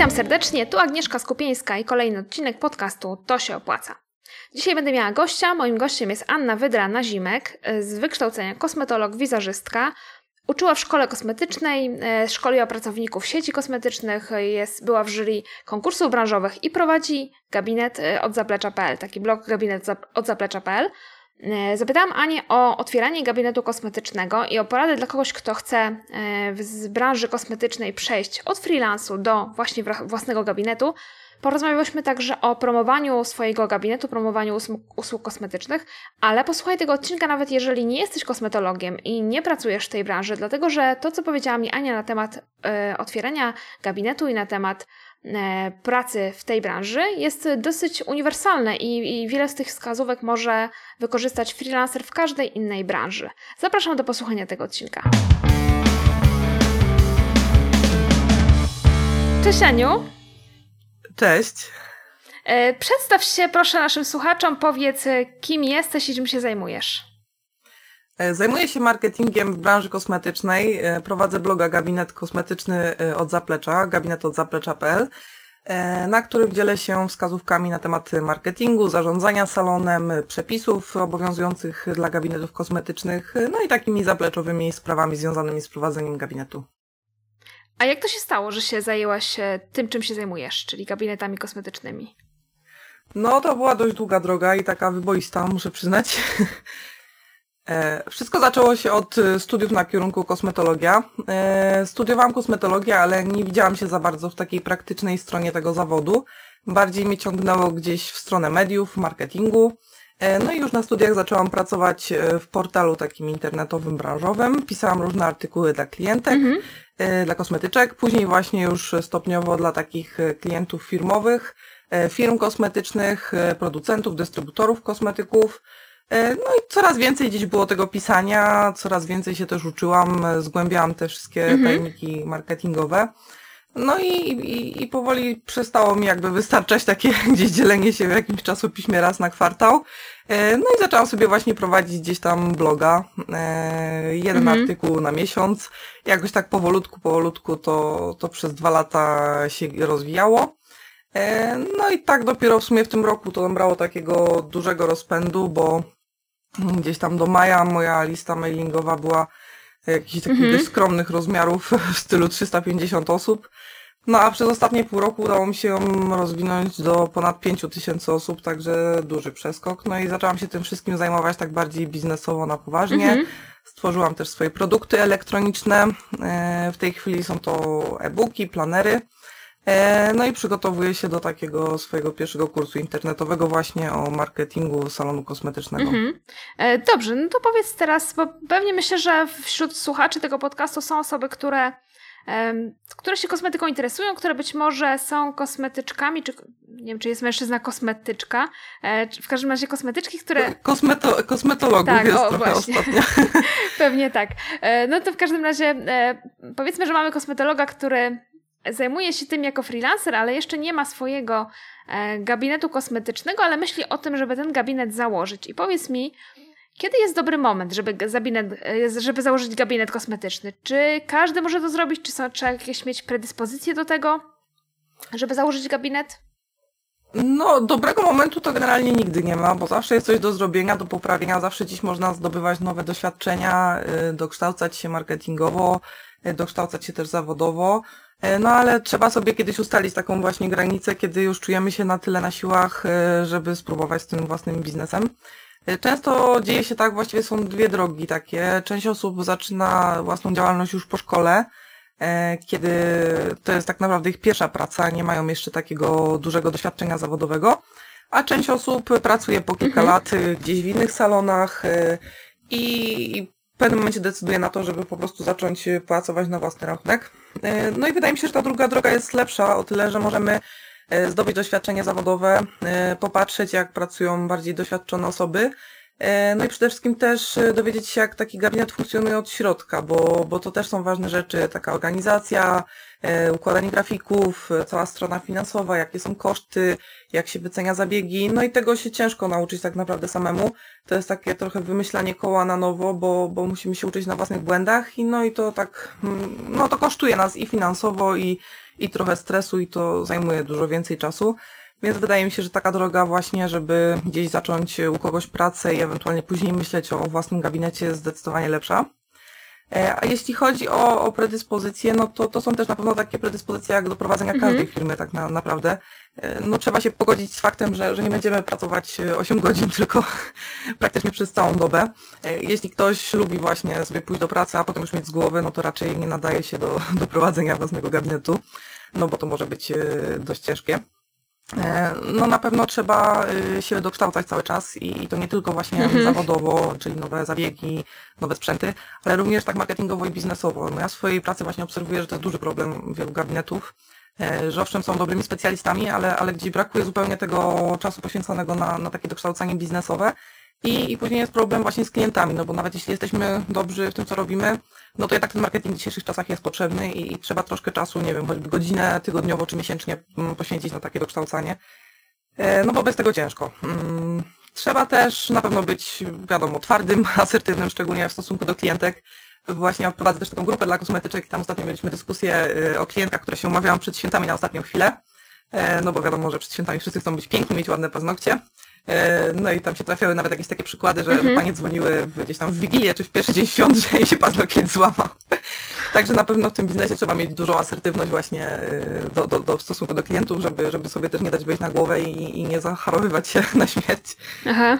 Witam serdecznie, tu Agnieszka Skupieńska i kolejny odcinek podcastu To się opłaca. Dzisiaj będę miała gościa. Moim gościem jest Anna Wydra-Nazimek, z wykształcenia kosmetolog, wizerzystka. Uczyła w szkole kosmetycznej, e, szkoliła pracowników sieci kosmetycznych, jest, była w jury konkursów branżowych i prowadzi gabinet e, od zaplecza.pl, taki blog gabinet od zaplecza.pl. E, zapytałam Anię o otwieranie gabinetu kosmetycznego i o poradę dla kogoś, kto chce z branży kosmetycznej przejść od freelansu do właśnie własnego gabinetu. Porozmawiałyśmy także o promowaniu swojego gabinetu, promowaniu usług, usług, kosmetycznych, ale posłuchaj tego odcinka nawet jeżeli nie jesteś kosmetologiem i nie pracujesz w tej branży, dlatego że to, co powiedziała mi Ania na temat e, otwierania gabinetu i na temat e, pracy w tej branży jest dosyć uniwersalne i, i wiele z tych wskazówek może wykorzystać freelancer w każdej innej branży. Zapraszam do posłuchania tego odcinka. Cześć Aniu! Cześć. E, przedstaw się proszę naszym słuchaczom, powiedz kim jesteś i czym się zajmujesz. E, zajmuję się marketingiem w branży kosmetycznej. E, prowadzę bloga Gabinet Kosmetyczny od Zaplecza, gabinetodzaplecza.pl, na którym dzielę się wskazówkami na temat marketingu, zarządzania salonem, przepisów obowiązujących dla gabinetów kosmetycznych, no i takimi zapleczowymi sprawami związanymi z prowadzeniem gabinetu. A jak to się stało, że się zajęłaś e, tym, czym się zajmujesz, czyli gabinetami kosmetycznymi? No, to była dość długa droga i taka wyboista, muszę przyznać. E, wszystko zaczęło się od e, studiów na kierunku kosmetologia. Studiowałam kosmetologię, ale nie widziałam się za bardzo w takiej praktycznej stronie tego zawodu. Bardziej mnie ciągnęło gdzieś w stronę mediów, marketingu. No i już na studiach zaczęłam pracować w portalu takim internetowym, branżowym. Pisałam różne artykuły dla klientek. Mhm. E, dla kosmetyczek, później właśnie już stopniowo dla takich e, klientów firmowych, e, firm kosmetycznych, producentów, dystrybutorów kosmetyków. No i coraz więcej gdzieś było tego pisania, coraz więcej się też uczyłam, zgłębiałam te wszystkie mhm. tajniki marketingowe. No i, i, i powoli przestało mi jakby wystarczać takie gdzieś dzielenie się w jakimś czasopiśmie raz na kwartał. E, no i zaczęłam sobie właśnie prowadzić gdzieś tam bloga. E, jeden mhm. artykuł na miesiąc. Jakoś tak powolutku, powolutku to, to przez dwa lata się rozwijało. E, no i tak dopiero w sumie w tym roku to nabrało takiego dużego rozpędu, bo gdzieś tam do maja moja lista mailingowa była jakichś takich mhm. dość skromnych rozmiarów w stylu 350 osób. No a przez ostatnie pół roku udało mi się ją rozwinąć do ponad 5 tysięcy osób, także duży przeskok. No i zaczęłam się tym wszystkim zajmować tak bardziej biznesowo na poważnie. Mhm. Stworzyłam też swoje produkty elektroniczne. E, w tej chwili są to e-booki, planery. E, no i przygotowuję się do takiego swojego pierwszego kursu internetowego właśnie o marketingu salonu kosmetycznego. Mhm. E, dobrze, no to powiedz teraz, bo pewnie myślę, że wśród słuchaczy tego podcastu są osoby, które które się kosmetyką interesują, które być może są kosmetyczkami, czy nie wiem, czy jest mężczyzna kosmetyczka, e, w każdym razie kosmetyczki, które... Kosmeto, kosmetologów tak, jest o, trochę właśnie. ostatnio. Pewnie tak. No to w każdym razie powiedzmy, że mamy kosmetologa, który zajmuje się tym jako freelancer, ale jeszcze nie ma swojego e, gabinetu kosmetycznego, ale myśli o tym, żeby ten gabinet założyć. I powiedz mi, kiedy jest dobry moment, żeby, gabinet, e, żeby założyć gabinet kosmetyczny? Czy każdy może to zrobić? Czy są, trzeba jakieś mieć predyspozycje do tego, żeby założyć gabinet? No, dobrego momentu to generalnie nigdy nie ma, bo zawsze jest coś do zrobienia, do poprawienia, zawsze dziś można zdobywać nowe doświadczenia, y, dokształcać się marketingowo, dokształcać się też zawodowo. E, no ale trzeba sobie kiedyś ustalić taką właśnie granicę, kiedy już czujemy się na tyle na siłach, e, żeby spróbować z tym własnym biznesem. E, często dzieje się tak, właściwie są dwie drogi takie. Część osób zaczyna własną działalność już po szkole, kiedy to jest tak naprawdę ich pierwsza praca, nie mają jeszcze takiego dużego doświadczenia zawodowego, a część osób pracuje po kilka mhm. lat gdzieś w innych salonach i pewnym momencie decyduje na to, żeby po prostu zacząć pracować na własny rachunek. E, no i wydaje mi się, że ta druga droga jest lepsza o tyle, że możemy e, zdobyć doświadczenie zawodowe, e, popatrzeć jak pracują bardziej doświadczone osoby E, no i przede wszystkim też e, dowiedzieć się, jak taki gabinet funkcjonuje od środka, bo, bo to też są ważne rzeczy, taka organizacja, e, układanie grafików, cała strona finansowa, jakie są koszty, jak się wycenia zabiegi, no i tego się ciężko nauczyć tak naprawdę samemu. To jest takie trochę wymyślanie koła na nowo, bo, bo musimy się uczyć na własnych błędach i no i to tak, mm, no to kosztuje nas i finansowo, i, i trochę stresu i to zajmuje dużo więcej czasu. Więc wydaje mi się, że taka droga właśnie, żeby gdzieś zacząć u kogoś pracę i ewentualnie później myśleć o własnym gabinecie jest zdecydowanie lepsza. E, a jeśli chodzi o, o predyspozycje, no to, to są też na pewno takie predyspozycje jak do prowadzenia mhm. każdej firmy tak na, naprawdę. E, no trzeba się pogodzić z faktem, że, że nie będziemy pracować 8 godzin, tylko praktycznie przez całą dobę. E, jeśli ktoś lubi właśnie sobie pójść do pracy, a potem już mieć z głowy, no to raczej nie nadaje się do, do prowadzenia własnego gabinetu, no bo to może być dość ciężkie. E, no na pewno trzeba y, się dokształcać cały czas i to nie tylko właśnie mhm. zawodowo, czyli nowe zabiegi, nowe sprzęty, ale również tak marketingowo i biznesowo. No ja w swojej pracy właśnie obserwuję, że to jest duży problem wielu gabinetów, e, że owszem są dobrymi specjalistami, ale, ale gdzie brakuje zupełnie tego czasu poświęconego na, na takie dokształcenie biznesowe, i, I później jest problem właśnie z klientami, no bo nawet jeśli jesteśmy dobrzy w tym, co robimy, no to jednak ten marketing w dzisiejszych czasach jest potrzebny i, i trzeba troszkę czasu, nie wiem, choćby godzinę tygodniowo czy miesięcznie mm, poświęcić na takie dokształcanie. E, no bo bez tego ciężko. Mm, trzeba też na pewno być, wiadomo, twardym, asertywnym, szczególnie w stosunku do klientek. Właśnie prowadzę też taką grupę dla kosmetyczek i tam ostatnio mieliśmy dyskusję y, o klientkach, które się umawiają przed świętami na ostatnią chwilę. E, no bo wiadomo, że przed świętami wszyscy chcą być piękni, mieć ładne paznokcie. E, no i tam się trafiały nawet jakieś takie przykłady, że mhm. panie dzwoniły gdzieś tam w Wigilię czy w pierwszy dzień świąt, że jej się paznokieć złamał. Także na pewno w tym biznesie trzeba mieć dużą asertywność właśnie e, do, do, do w stosunku do klientów, żeby, żeby sobie też nie dać wejść na głowę i, i nie zacharowywać się na śmierć. Aha.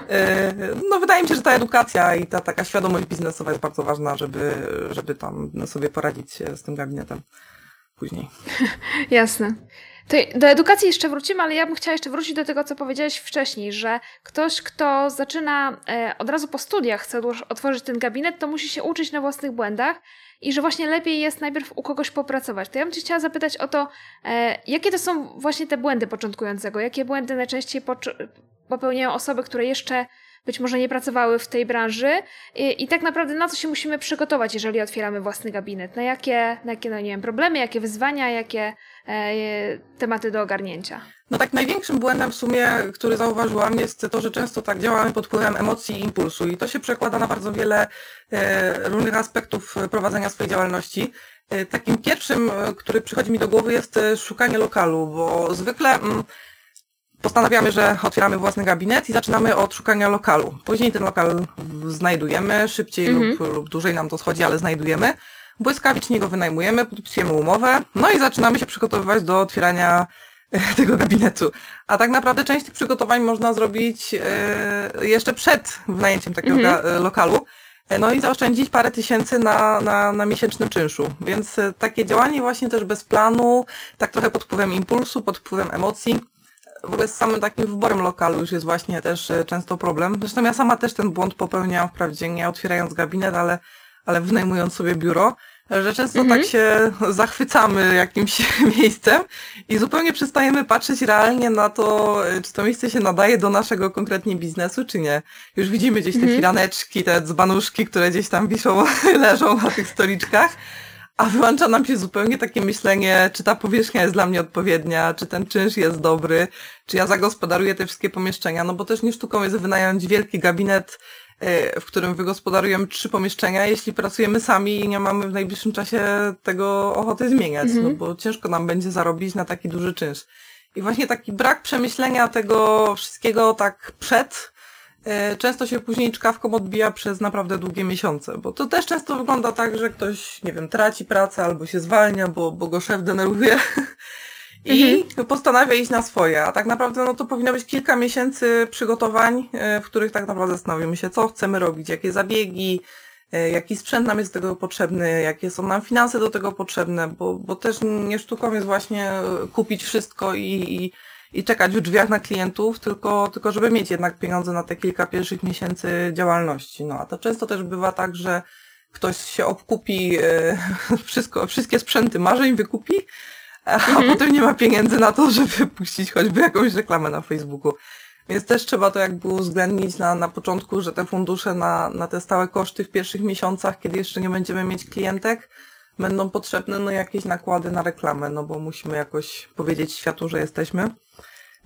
No wydaje mi się, że ta edukacja i ta taka świadomość biznesowa jest bardzo ważna, żeby, żeby tam sobie poradzić z tym gabinetem później. Jasne. Do edukacji jeszcze wrócimy, ale ja bym chciała jeszcze wrócić do tego, co powiedziałeś wcześniej, że ktoś, kto zaczyna e, od razu po studiach, chce otworzyć ten gabinet, to musi się uczyć na własnych błędach i że właśnie lepiej jest najpierw u kogoś popracować. To ja bym Cię chciała zapytać o to, e, jakie to są właśnie te błędy początkującego? Jakie błędy najczęściej popełniają osoby, które jeszcze być może nie pracowały w tej branży i, i, tak naprawdę na co się musimy przygotować, jeżeli otwieramy własny gabinet? Na jakie, na jakie no nie wiem, problemy, jakie wyzwania, jakie e, tematy do ogarnięcia? No tak największym błędem w sumie, który zauważyłam jest to, że często tak działamy pod wpływem emocji i impulsu i to się przekłada na bardzo wiele e, różnych aspektów prowadzenia swojej działalności. E, takim pierwszym, e, który przychodzi mi do głowy jest e, szukanie lokalu, bo zwykle... Postanawiamy, że otwieramy własny gabinet i zaczynamy od szukania lokalu. Później ten lokal znajdujemy, szybciej mhm. lub, lub dłużej nam to schodzi, ale znajdujemy. Błyskawicznie go wynajmujemy, podpisujemy umowę, no i zaczynamy się przygotowywać do otwierania e, tego gabinetu. A tak naprawdę część tych przygotowań można zrobić e, jeszcze przed wynajęciem takiego mhm. E, lokalu. No i zaoszczędzić parę tysięcy na, na, na miesięcznym czynszu. Więc takie działanie właśnie też bez planu, tak trochę pod wpływem impulsu, pod wpływem emocji, w ogóle z samym takim wyborem lokalu już jest właśnie też e, często problem. Zresztą ja sama też ten błąd popełniałam wprawdzie nie otwierając gabinet, ale, ale wynajmując sobie biuro, że często mhm. tak się zachwycamy jakimś miejscem i zupełnie przestajemy patrzeć realnie na to, e, czy to miejsce się nadaje do naszego konkretnie biznesu, czy nie. Już widzimy gdzieś te mhm. firaneczki, te dzbanuszki, które gdzieś tam wiszą, leżą na tych stoliczkach a wyłącza nam się zupełnie takie myślenie, czy ta powierzchnia jest dla mnie odpowiednia, czy ten czynsz jest dobry, czy ja zagospodaruję te wszystkie pomieszczenia, no bo też nie sztuką jest wynająć wielki gabinet, e, w którym wygospodarujemy trzy pomieszczenia, jeśli pracujemy sami i nie mamy w najbliższym czasie tego ochoty zmieniać, no mhm. bo ciężko nam będzie zarobić na taki duży czynsz. I właśnie taki brak przemyślenia tego wszystkiego tak przed, często się później czkawką odbija przez naprawdę długie miesiące, bo to też często wygląda tak, że ktoś, nie wiem, traci pracę albo się zwalnia, bo, bo go szef denerwuje i mhm. postanawia iść na swoje. A tak naprawdę no to powinno być kilka miesięcy przygotowań, e, w których tak naprawdę zastanowimy się, co chcemy robić, jakie zabiegi, e, jaki sprzęt nam jest do tego potrzebny, jakie są nam finanse do tego potrzebne, bo, bo też nie sztuką jest właśnie kupić wszystko i, i i czekać w drzwiach na klientów, tylko, tylko żeby mieć jednak pieniądze na te kilka pierwszych miesięcy działalności. No a to często też bywa tak, że ktoś się obkupi e, wszystko, wszystkie sprzęty marzeń wykupi, a mhm. potem nie ma pieniędzy na to, żeby puścić choćby jakąś reklamę na Facebooku. Więc też trzeba to jakby uwzględnić na, na początku, że te fundusze na, na te stałe koszty w pierwszych miesiącach, kiedy jeszcze nie będziemy mieć klientek, będą potrzebne no jakieś nakłady na reklamę, no bo musimy jakoś powiedzieć światu, że jesteśmy.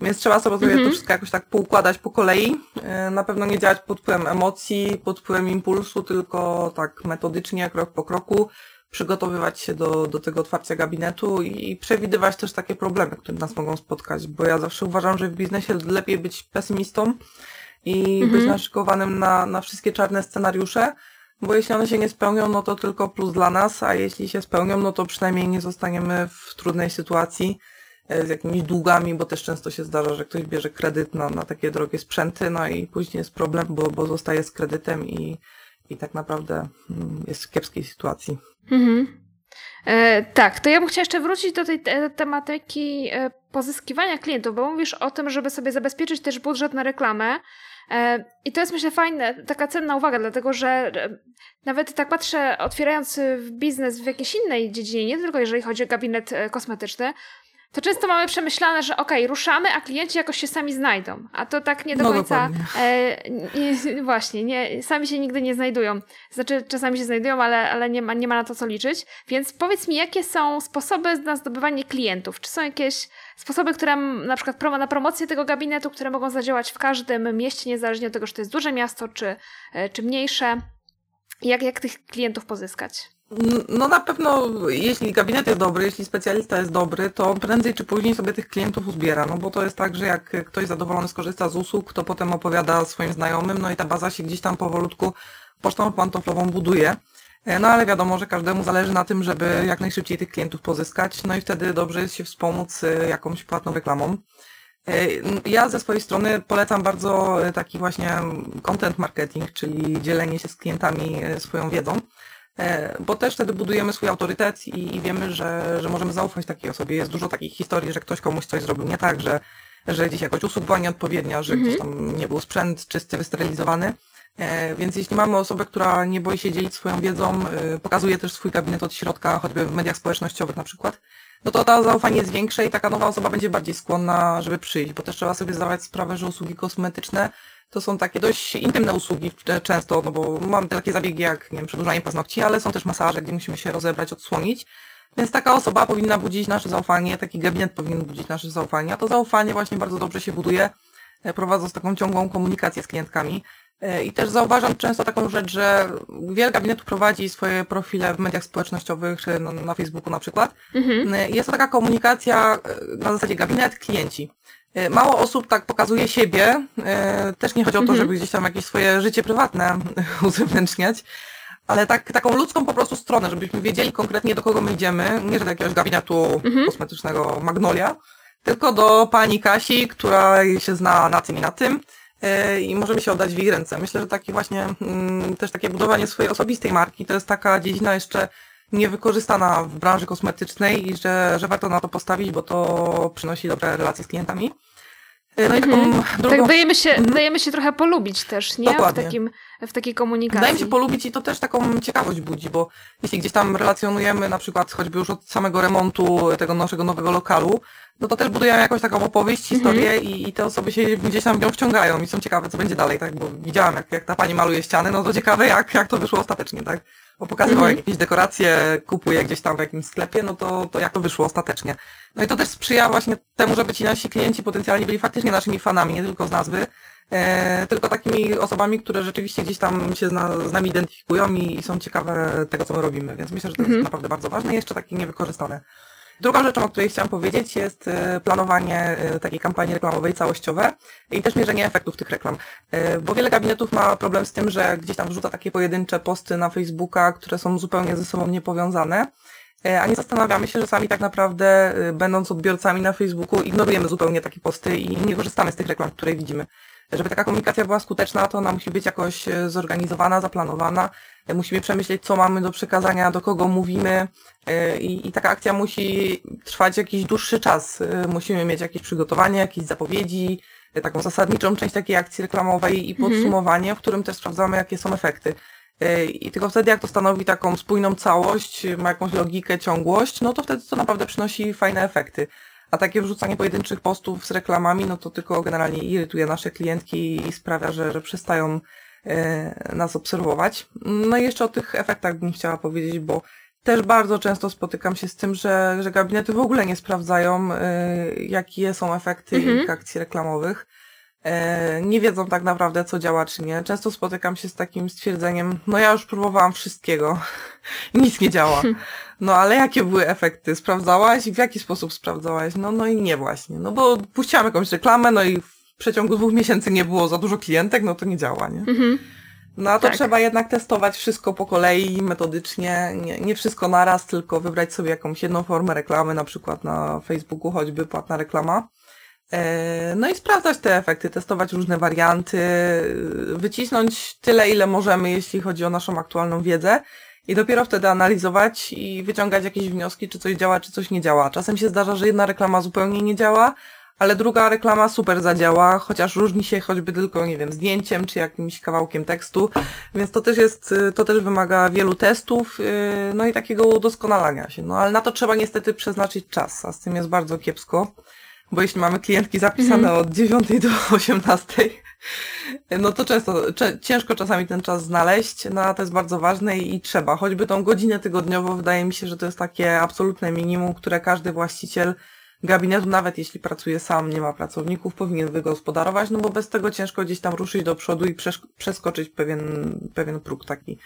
Więc trzeba sobie mhm. to wszystko jakoś tak poukładać po kolei. E, na pewno nie działać pod wpływem emocji, pod wpływem impulsu, tylko tak metodycznie, krok po kroku, przygotowywać się do, do tego otwarcia gabinetu i przewidywać też takie problemy, które nas mogą spotkać, bo ja zawsze uważam, że w biznesie lepiej być pesymistą i mhm. być naszykowanym na, na wszystkie czarne scenariusze, bo jeśli one się nie spełnią, no to tylko plus dla nas, a jeśli się spełnią, no to przynajmniej nie zostaniemy w trudnej sytuacji e, z jakimiś długami, bo też często się zdarza, że ktoś bierze kredyt na, na takie drogie sprzęty, no i później jest problem, bo, bo zostaje z kredytem i, i tak naprawdę mm, jest w kiepskiej sytuacji. Mhm. E, tak, to ja bym chciała jeszcze wrócić do tej te tematyki e, pozyskiwania klientów, bo mówisz o tym, żeby sobie zabezpieczyć też budżet na reklamę. E, I to jest myślę fajne, taka cenna uwaga, dlatego że e, nawet tak patrzę, otwierając biznes w jakiejś innej dziedzinie, nie tylko jeżeli chodzi o gabinet e, kosmetyczny, to często mamy przemyślane, że okej, okay, ruszamy, a klienci jakoś się sami znajdą. A to tak nie do no końca. E, nie, właśnie, nie, sami się nigdy nie znajdują. Znaczy, czasami się znajdują, ale, ale nie, ma, nie ma na to co liczyć. Więc powiedz mi, jakie są sposoby na zdobywanie klientów? Czy są jakieś sposoby, które na przykład na promocję tego gabinetu, które mogą zadziałać w każdym mieście, niezależnie od tego, czy to jest duże miasto, czy, e, czy mniejsze? Jak, jak tych klientów pozyskać? No na pewno, jeśli gabinet jest dobry, jeśli specjalista jest dobry, to prędzej czy później sobie tych klientów uzbiera, no bo to jest tak, że jak ktoś zadowolony skorzysta z usług, to potem opowiada swoim znajomym, no i ta baza się gdzieś tam powolutku pocztą pantoflową buduje. E, no ale wiadomo, że każdemu zależy na tym, żeby jak najszybciej tych klientów pozyskać, no i wtedy dobrze jest się wspomóc e, jakąś płatną reklamą. E, ja ze swojej strony polecam bardzo taki właśnie content marketing, czyli dzielenie się z klientami swoją wiedzą. E, bo też wtedy budujemy swój autorytet i, wiemy, że, że możemy zaufać takiej osobie. Jest dużo takich historii, że ktoś komuś coś zrobił nie tak, że, że gdzieś jakoś usługa była nieodpowiednia, że mhm. gdzieś tam nie był sprzęt czysty, wysterylizowany. E, więc jeśli mamy osobę, która nie boi się dzielić swoją wiedzą, e, pokazuje też swój gabinet od środka, choćby w mediach społecznościowych na przykład, no to ta zaufanie jest większe i taka nowa osoba będzie bardziej skłonna, żeby przyjść, bo też trzeba sobie zdawać sprawę, że usługi kosmetyczne to są takie dość intymne usługi często, no bo mamy takie zabiegi jak, nie wiem, przedłużanie paznokci, ale są też masaże, gdzie musimy się rozebrać, odsłonić. Więc taka osoba powinna budzić nasze zaufanie, taki gabinet powinien budzić nasze zaufanie, a to zaufanie właśnie bardzo dobrze się buduje, e, prowadząc taką ciągłą komunikację z klientkami. E, I też zauważam często taką rzecz, że wiele gabinetów prowadzi swoje profile w mediach społecznościowych, czy na, Facebooku na przykład. Mhm. E, jest to taka komunikacja na zasadzie gabinet, klienci. E, mało osób tak pokazuje siebie. E, też nie chodzi o to, mhm. żeby gdzieś tam jakieś swoje życie prywatne uzewnętrzniać, ale tak, taką ludzką po prostu stronę, żebyśmy wiedzieli konkretnie do kogo my idziemy. Nie, że do jakiegoś gabinetu mhm. kosmetycznego Magnolia, tylko do pani Kasi, która się zna na tym i na tym e, i możemy się oddać w jej ręce. Myślę, że takie właśnie mm, też takie budowanie swojej osobistej marki to jest taka dziedzina jeszcze niewykorzystana w branży kosmetycznej i że, że warto na to postawić, bo to przynosi dobre relacje z klientami. E, no i taką mhm. drugą... Tak dajemy się, mhm. dajemy się trochę polubić też, nie? Dokładnie. W, takim, w takiej komunikacji. Dajemy się polubić i to też taką ciekawość budzi, bo jeśli gdzieś tam relacjonujemy na przykład choćby już od samego remontu tego naszego nowego lokalu, no to też budujemy jakąś taką opowieść, mhm. historię i, i, te osoby się gdzieś tam w nią wciągają i są ciekawe, co będzie dalej, tak? Bo widziałam, jak, jak ta pani maluje ściany, no to ciekawe, jak, jak to wyszło ostatecznie, tak? Bo pokazywał mhm. jakieś dekoracje, kupuje gdzieś tam w jakimś sklepie, no to, to jak to wyszło ostatecznie. No i to też sprzyja właśnie temu, żeby ci nasi klienci potencjalnie byli faktycznie naszymi fanami, nie tylko z nazwy, e, tylko takimi osobami, które rzeczywiście gdzieś tam się z, z nami identyfikują i, i, są ciekawe tego, co my robimy. Więc myślę, że to mhm. jest naprawdę bardzo ważne i jeszcze takie niewykorzystane. Drugą rzeczą, o której chciałam powiedzieć, jest e, planowanie e, takiej kampanii reklamowej całościowe i też mierzenie efektów tych reklam. E, bo wiele gabinetów ma problem z tym, że gdzieś tam wrzuca takie pojedyncze posty na Facebooka, które są zupełnie ze sobą niepowiązane. A nie zastanawiamy się, że sami tak naprawdę, będąc odbiorcami na Facebooku, ignorujemy zupełnie takie posty i nie korzystamy z tych reklam, które widzimy żeby taka komunikacja była skuteczna, to ona musi być jakoś e, zorganizowana, zaplanowana. E, musimy przemyśleć, co mamy do przekazania, do kogo mówimy e, i, i taka akcja musi trwać jakiś dłuższy czas. Musimy mieć jakieś przygotowanie, jakieś zapowiedzi, taką zasadniczą część takiej akcji reklamowej i mhm. podsumowanie, w którym też sprawdzamy, jakie są efekty. I tylko wtedy, jak to stanowi taką spójną całość, ma jakąś logikę, ciągłość, no to wtedy to naprawdę przynosi fajne efekty. A takie wrzucanie pojedynczych postów z reklamami, no to tylko generalnie irytuje nasze klientki i sprawia, że, że przestają e, nas obserwować. No i jeszcze o tych efektach bym chciała powiedzieć, bo też bardzo często spotykam się z tym, że, że gabinety w ogóle nie sprawdzają, y, jakie są efekty mhm. ich akcji reklamowych. E, nie wiedzą tak naprawdę, co działa, czy nie. Często spotykam się z takim stwierdzeniem, no ja już próbowałam wszystkiego, nic nie działa. No ale jakie były efekty? Sprawdzałaś? W jaki sposób sprawdzałaś? No, no i nie właśnie. No bo puściłam jakąś reklamę, no i w przeciągu dwóch miesięcy nie było za dużo klientek, no to nie działa, nie? Mhm. No a to tak. trzeba jednak testować wszystko po kolei, metodycznie, nie, nie wszystko naraz, tylko wybrać sobie jakąś jedną formę reklamy, na przykład na Facebooku choćby płatna reklama. E, no i sprawdzać te efekty, testować różne warianty, wycisnąć tyle, ile możemy, jeśli chodzi o naszą aktualną wiedzę i dopiero wtedy analizować i wyciągać jakieś wnioski, czy coś działa, czy coś nie działa. Czasem się zdarza, że jedna reklama zupełnie nie działa, ale druga reklama super zadziała, chociaż różni się choćby tylko, nie wiem, zdjęciem czy jakimś kawałkiem tekstu, więc to też jest, to też wymaga wielu testów, no i takiego udoskonalania się. No ale na to trzeba niestety przeznaczyć czas, a z tym jest bardzo kiepsko, bo jeśli mamy klientki zapisane mhm. od 9 do 18, no to często, ciężko czasami ten czas znaleźć, no a to jest bardzo ważne i, i trzeba, choćby tą godzinę tygodniowo, wydaje mi się, że to jest takie absolutne minimum, które każdy właściciel gabinetu, nawet jeśli pracuje sam, nie ma pracowników, powinien wygospodarować, no bo bez tego ciężko gdzieś tam ruszyć do przodu i przeskoczyć pewien, pewien próg taki.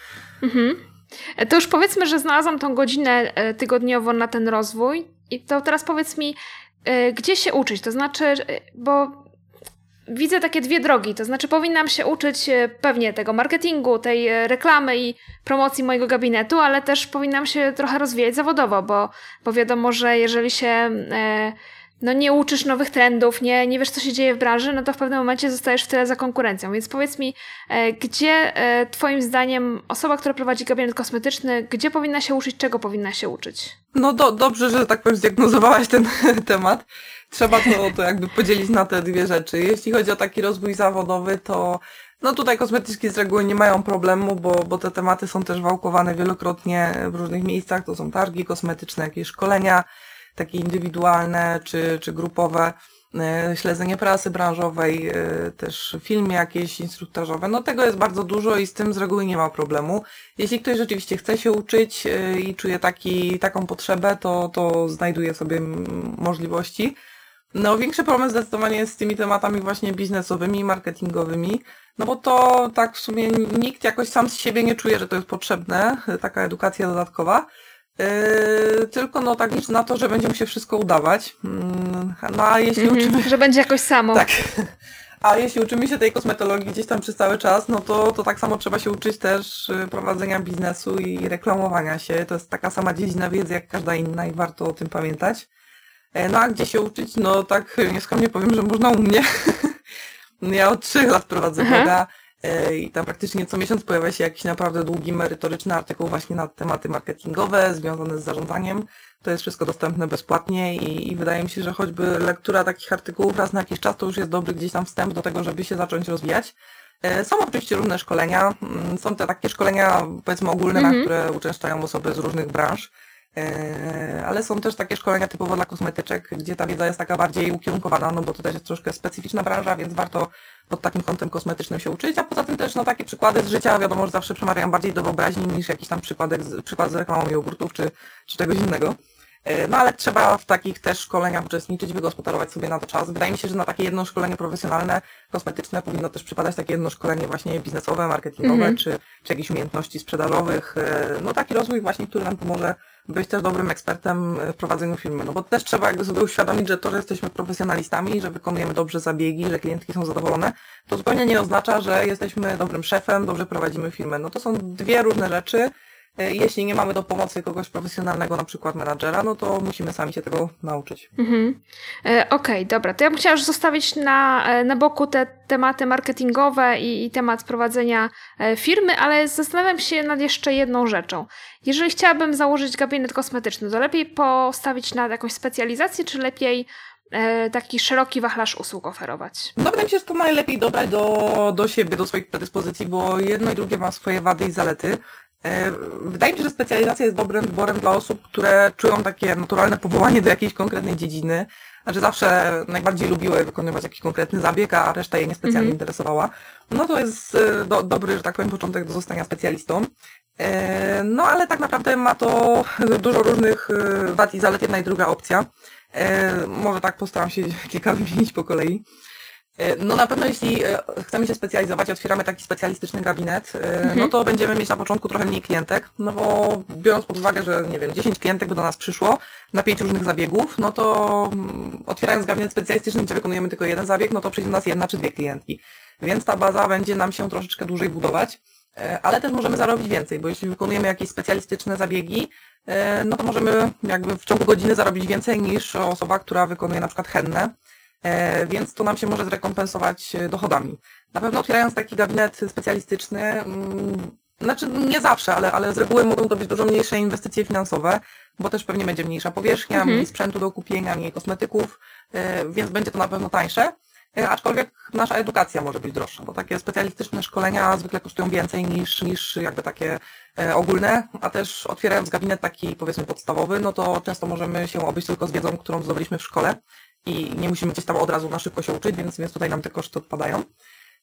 Mhm. To już powiedzmy, że znalazłam tą godzinę e, tygodniowo na ten rozwój i to teraz powiedz mi, e, gdzie się uczyć? To znaczy, e, bo widzę takie dwie drogi. To znaczy, powinnam się uczyć e, pewnie tego marketingu, tej e, reklamy i promocji mojego gabinetu, ale też powinnam się trochę rozwijać zawodowo, bo, bo wiadomo, że jeżeli się e, no nie uczysz nowych trendów, nie, nie wiesz, co się dzieje w branży, no to w pewnym momencie zostajesz w tyle za konkurencją. Więc powiedz mi, e, gdzie e, Twoim zdaniem osoba, która prowadzi gabinet kosmetyczny, gdzie powinna się uczyć, czego powinna się uczyć? No do, dobrze, że tak powiem zdiagnozowałaś ten temat. Trzeba to, to jakby podzielić na te dwie rzeczy. Jeśli chodzi o taki rozwój zawodowy, to no tutaj kosmetyczki z reguły nie mają problemu, bo, bo te tematy są też wałkowane wielokrotnie w różnych miejscach. To są targi kosmetyczne, jakieś szkolenia, takie indywidualne czy, czy grupowe, e, śledzenie prasy branżowej, e, też filmy jakieś instruktażowe. No tego jest bardzo dużo i z tym z reguły nie ma problemu. Jeśli ktoś rzeczywiście chce się uczyć e, i czuje taki, taką potrzebę, to, to znajduje sobie możliwości. No, większy problem zdecydowanie jest z tymi tematami właśnie biznesowymi, marketingowymi, no bo to tak w sumie nikt jakoś sam z siebie nie czuje, że to jest potrzebne, taka edukacja dodatkowa. Yy, tylko no tak liczę na to, że będzie mu się wszystko udawać. Yy, no a jeśli mm -hmm, uczymy... Że będzie jakoś samo. Tak. A jeśli uczymy się tej kosmetologii gdzieś tam przez cały czas, no to, to tak samo trzeba się uczyć też y, prowadzenia biznesu i reklamowania się. To jest taka sama dziedzina wiedzy jak każda inna i warto o tym pamiętać. E, no a gdzie się uczyć? No tak nieskromnie powiem, że można u mnie. ja od trzech lat prowadzę bloga i tam praktycznie co miesiąc pojawia się jakiś naprawdę długi, merytoryczny artykuł właśnie na tematy marketingowe związane z zarządzaniem. To jest wszystko dostępne bezpłatnie i, i wydaje mi się, że choćby lektura takich artykułów raz na jakiś czas to już jest dobry gdzieś tam wstęp do tego, żeby się zacząć rozwijać. E, są oczywiście różne szkolenia. Mm, są te takie szkolenia, powiedzmy, ogólne, mm -hmm. na które uczęszczają osoby z różnych branż. E, ale są też takie szkolenia typowo dla kosmetyczek, gdzie ta wiedza jest taka bardziej ukierunkowana, no bo to też jest troszkę specyficzna branża, więc warto pod takim kątem kosmetycznym się uczyć, a poza tym też no takie przykłady z życia, wiadomo, że zawsze przemawiają bardziej do wyobraźni niż jakiś tam przykładek, przykład z reklamą jogurtów czy, czy czegoś innego. E, no ale trzeba w takich też szkoleniach uczestniczyć, wygospodarować sobie na to czas. Wydaje mi się, że na takie jedno szkolenie profesjonalne, kosmetyczne powinno też przypadać takie jedno szkolenie właśnie biznesowe, marketingowe, mm -hmm. czy, czy jakieś umiejętności sprzedażowych. E, no taki rozwój właśnie, który nam pomoże być też dobrym ekspertem w prowadzeniu firmy. No bo też trzeba jakby sobie uświadomić, że to, że jesteśmy profesjonalistami, że wykonujemy dobrze zabiegi, że klientki są zadowolone, to zupełnie nie oznacza, że jesteśmy dobrym szefem, dobrze prowadzimy firmę. No to są dwie różne rzeczy E, jeśli nie mamy do pomocy kogoś profesjonalnego, na przykład menadżera, no to musimy sami się tego nauczyć. Mhm. E, Okej, okay, dobra. To ja bym chciała już zostawić na, e, na boku te tematy marketingowe i, i temat prowadzenia e, firmy, ale zastanawiam się nad jeszcze jedną rzeczą. Jeżeli chciałabym założyć gabinet kosmetyczny, to lepiej postawić na jakąś specjalizację, czy lepiej taki szeroki wachlarz usług oferować? No wydaje mi się, że to najlepiej dobrać do, do siebie, do swoich predyspozycji, bo jedno i drugie ma swoje wady i zalety. E, wydaje mi się, że specjalizacja jest dobrym wyborem dla osób, które czują takie naturalne powołanie do jakiejś konkretnej dziedziny, znaczy zawsze najbardziej lubiły wykonywać jakiś konkretny zabieg, a reszta jej niespecjalnie mm interesowała, no to jest e, do, dobry, że tak powiem, początek do zostania specjalistą. E, no ale tak naprawdę ma to dużo różnych wad i zalet, jedna i druga opcja. Może tak postaram się kilka wymienić po kolei. E, no na pewno jeśli e, chcemy się specjalizować, otwieramy taki specjalistyczny gabinet, e, mhm. no to będziemy mieć na początku trochę mniej klientek, no bo biorąc pod uwagę, że nie wiem, 10 klientek by do nas przyszło na 5 różnych zabiegów, no to mm, otwierając gabinet specjalistyczny, gdzie wykonujemy tylko jeden zabieg, no to przyjdzie do nas jedna czy dwie klientki. Więc ta baza będzie nam się troszeczkę dłużej budować, ale też możemy zarobić więcej, bo jeśli wykonujemy jakieś specjalistyczne zabiegi, no to możemy jakby w ciągu godziny zarobić więcej niż osoba, która wykonuje na przykład henne. E, więc to nam się może zrekompensować e, dochodami. Na pewno otwierając taki gabinet specjalistyczny, mm, znaczy nie zawsze, ale, ale z reguły mogą to być dużo mniejsze inwestycje finansowe, bo też pewnie będzie mniejsza powierzchnia, mhm. mniej sprzętu do kupienia, mniej kosmetyków, e, więc będzie to na pewno tańsze. Aczkolwiek nasza edukacja może być droższa, bo takie specjalistyczne szkolenia zwykle kosztują więcej niż, niż jakby takie ogólne, a też otwierając gabinet taki powiedzmy podstawowy, no to często możemy się obejść tylko z wiedzą, którą zdobyliśmy w szkole i nie musimy gdzieś tam od razu na szybko się uczyć, więc, więc tutaj nam te koszty odpadają.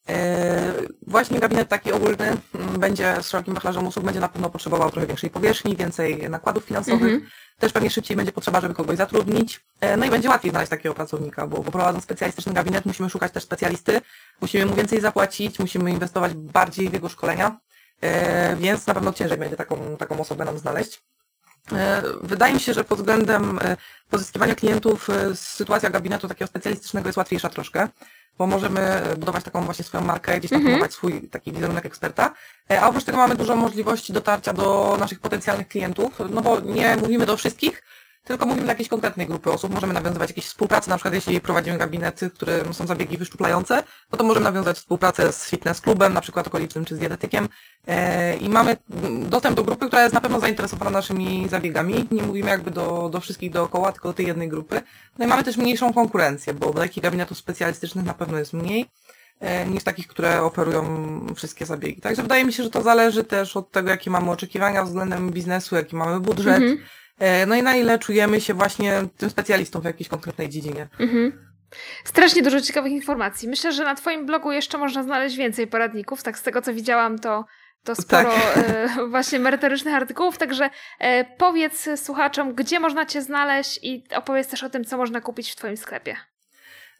E, właśnie gabinet taki ogólny mm, będzie z szerokim wachlarzem usług, będzie na pewno potrzebował trochę większej powierzchni, więcej nakładów finansowych. -hmm. Też pewnie szybciej będzie potrzeba, żeby kogoś zatrudnić. E, no i będzie łatwiej znaleźć takiego pracownika, bo, bo prowadząc specjalistyczny gabinet musimy szukać też specjalisty, musimy mu więcej zapłacić, musimy inwestować bardziej w jego szkolenia, e, więc na pewno ciężej będzie taką, taką osobę nam znaleźć. E, wydaje mi się, że pod względem e, pozyskiwania klientów e, sytuacja gabinetu takiego specjalistycznego jest łatwiejsza troszkę, bo możemy budować taką właśnie swoją markę, gdzieś tam mm -hmm. swój taki wizerunek eksperta, a oprócz tego mamy dużo możliwości dotarcia do naszych potencjalnych klientów, no bo nie mówimy do wszystkich, tylko mówimy dla jakiejś konkretnej grupy osób. Możemy nawiązywać jakieś współpracę, na przykład jeśli prowadzimy gabinety, które są zabiegi wyszczuplające, no to możemy nawiązać współpracę z fitness klubem, na przykład okolicznym, czy z dietetykiem e, i mamy dostęp do grupy, która jest na pewno zainteresowana naszymi zabiegami. Nie mówimy jakby do, do wszystkich dookoła, tylko do tej jednej grupy. No i mamy też mniejszą konkurencję, bo takich gabinetów specjalistycznych na pewno jest mniej e, niż takich, które oferują wszystkie zabiegi. Także wydaje mi się, że to zależy też od tego, jakie mamy oczekiwania względem biznesu, jaki mamy budżet, E, no i na ile czujemy się właśnie tym specjalistą w jakiejś konkretnej dziedzinie. Mhm. Strasznie dużo ciekawych informacji. Myślę, że na Twoim blogu jeszcze można znaleźć więcej poradników. Tak z tego co widziałam, to, to sporo tak. e, właśnie merytorycznych artykułów. Także e, powiedz słuchaczom, gdzie można Cię znaleźć i opowiedz też o tym, co można kupić w Twoim sklepie.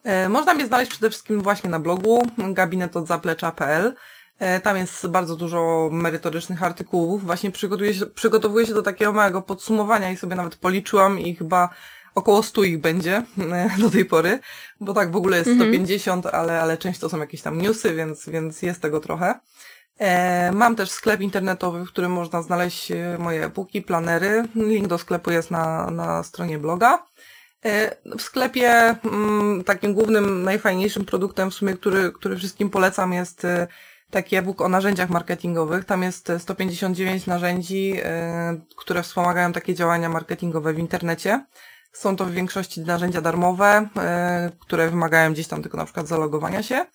E, można mnie znaleźć przede wszystkim właśnie na blogu gabinetodzaplecza.pl. E, tam jest bardzo dużo merytorycznych artykułów. Właśnie przygotowuję się, przygotowuję się do takiego małego podsumowania i sobie nawet policzyłam i chyba około 100 ich będzie e, do tej pory, bo tak w ogóle jest 150, mhm. ale, ale część to są jakieś tam newsy, więc, więc jest tego trochę. E, mam też sklep internetowy, w którym można znaleźć moje e-booki, planery. Link do sklepu jest na, na stronie bloga. W sklepie mm, takim głównym, najfajniejszym produktem w sumie, który, który wszystkim polecam jest taki e-book o narzędziach marketingowych. Tam jest 159 narzędzi, e, które wspomagają takie działania marketingowe w internecie. Są to w większości narzędzia darmowe, e, które wymagają gdzieś tam tylko na przykład zalogowania się.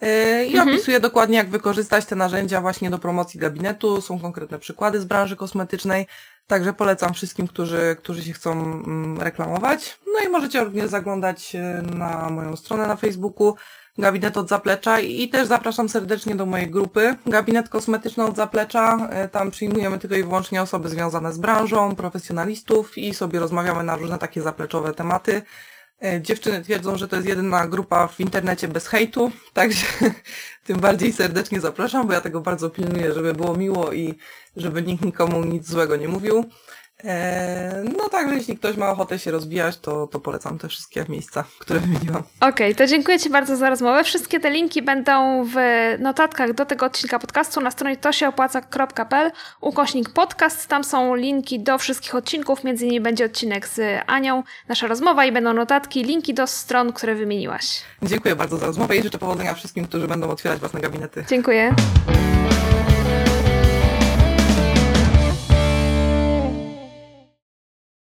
E, I mhm. opisuję dokładnie, jak wykorzystać te narzędzia właśnie do promocji gabinetu. Są konkretne przykłady z branży kosmetycznej. Także polecam wszystkim, którzy, którzy się chcą mm, reklamować. No i możecie również zaglądać na moją stronę na Facebooku Gabinet od Zaplecza i też zapraszam serdecznie do mojej grupy. Gabinet Kosmetyczny od Zaplecza. E, tam przyjmujemy tylko i wyłącznie osoby związane z branżą, profesjonalistów i sobie rozmawiamy na różne takie zapleczowe tematy. E, dziewczyny twierdzą, że to jest jedyna grupa w internecie bez hejtu, także tym bardziej serdecznie zapraszam, bo ja tego bardzo pilnuję, żeby było miło i żeby nikt nikomu nic złego nie mówił. Eee, no także jeśli ktoś ma ochotę się rozwijać, to, to polecam te wszystkie miejsca, które wymieniłam. Okej, okay, to dziękuję Ci bardzo za rozmowę. Wszystkie te linki będą w notatkach do tego odcinka podcastu na stronie tosieopłaca.pl ukośnik podcast. Tam są linki do wszystkich odcinków, między innymi będzie odcinek z Anią, nasza rozmowa i będą notatki, linki do stron, które wymieniłaś. Dziękuję bardzo za rozmowę i życzę powodzenia wszystkim, którzy będą otwierać własne gabinety. Dziękuję.